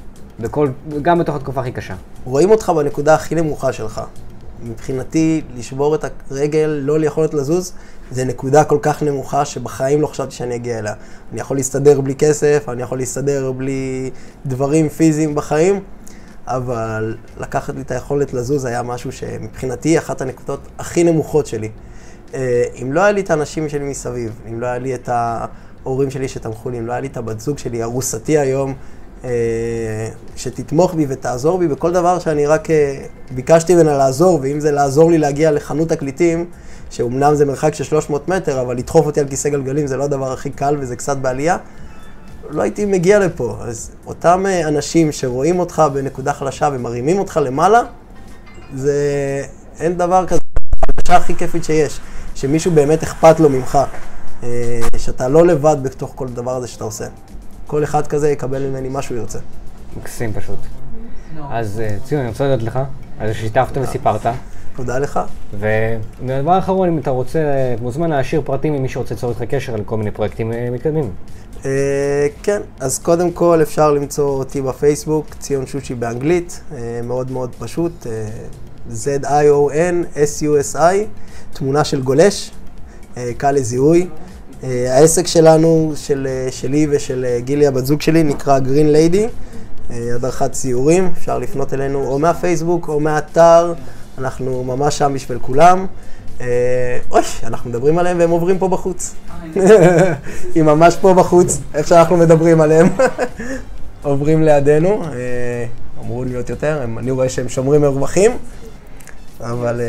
בכל, גם בתוך התקופה הכי קשה. רואים אותך בנקודה הכי נמוכה שלך. מבחינתי, לשבור את הרגל, לא יכולת לזוז, זה נקודה כל כך נמוכה שבחיים לא חשבתי שאני אגיע אליה. אני יכול להסתדר בלי כסף, אני יכול להסתדר בלי דברים פיזיים בחיים, אבל לקחת לי את היכולת לזוז היה משהו שמבחינתי אחת הנקודות הכי נמוכות שלי. אה, אם לא היה לי את האנשים שלי מסביב, אם לא היה לי את ההורים שלי שתמכו לי, אם לא היה לי את הבת זוג שלי, ארוסתי היום, שתתמוך בי ותעזור בי בכל דבר שאני רק אה, ביקשתי ממנה לעזור, ואם זה לעזור לי להגיע לחנות תקליטים, שאומנם זה מרחק של 300 מטר, אבל לדחוף אותי על כיסא גלגלים זה לא הדבר הכי קל וזה קצת בעלייה, לא הייתי מגיע לפה. אז אותם אנשים שרואים אותך בנקודה חלשה ומרימים אותך למעלה, זה... אין דבר כזה. ההרגשה הכי כיפית שיש, שמישהו באמת אכפת לו ממך, אה, שאתה לא לבד בתוך כל דבר הזה שאתה עושה. כל אחד כזה יקבל ממני מה שהוא ירצה. מקסים פשוט. אז אה, ציון, אני רוצה להודות לך על ששיתפת וסיפרת. תודה לך. ודבר האחרון, אם אתה רוצה, מוזמן להשאיר פרטים אם מי שרוצה ליצור איתך קשר על כל מיני פרויקטים אה, מתקדמים. כן, אז קודם כל אפשר למצוא אותי בפייסבוק, ציון שושי באנגלית, מאוד מאוד פשוט. Z-I-O-N-S-U-S-I, תמונה של גולש, אה, קל לזיהוי. אה, העסק שלנו, של, אה, שלי ושל גילי הבת זוג שלי, נקרא Green Lady, הדרכת ציורים, אפשר לפנות אלינו או מהפייסבוק או מהאתר, אנחנו ממש שם בשביל כולם. אוי, אנחנו מדברים עליהם והם עוברים פה בחוץ. *laughs* היא ממש פה בחוץ, איך שאנחנו מדברים עליהם. *laughs* עוברים לידינו, אמרו להיות יותר, אני רואה שהם שומרים מרווחים. אבל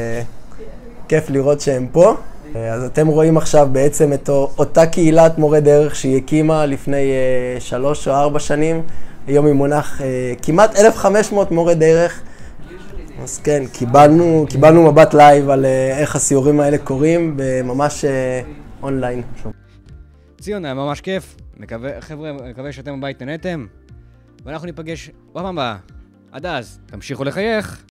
כיף לראות שהם פה. Uh, אז אתם רואים עכשיו בעצם את אותה קהילת מורי דרך שהיא הקימה לפני uh, שלוש או ארבע שנים. היום היא מונה uh, כמעט 1,500 מורי דרך. אז כן, קיבלנו, קיבלנו מבט לייב על איך הסיורים האלה קורים, ממש uh, אונליין. ציון, היה ממש כיף. מקווה, חבר'ה, מקווה שאתם בבית נהנתם, ואנחנו ניפגש בפעם הבאה. עד אז, תמשיכו לחייך.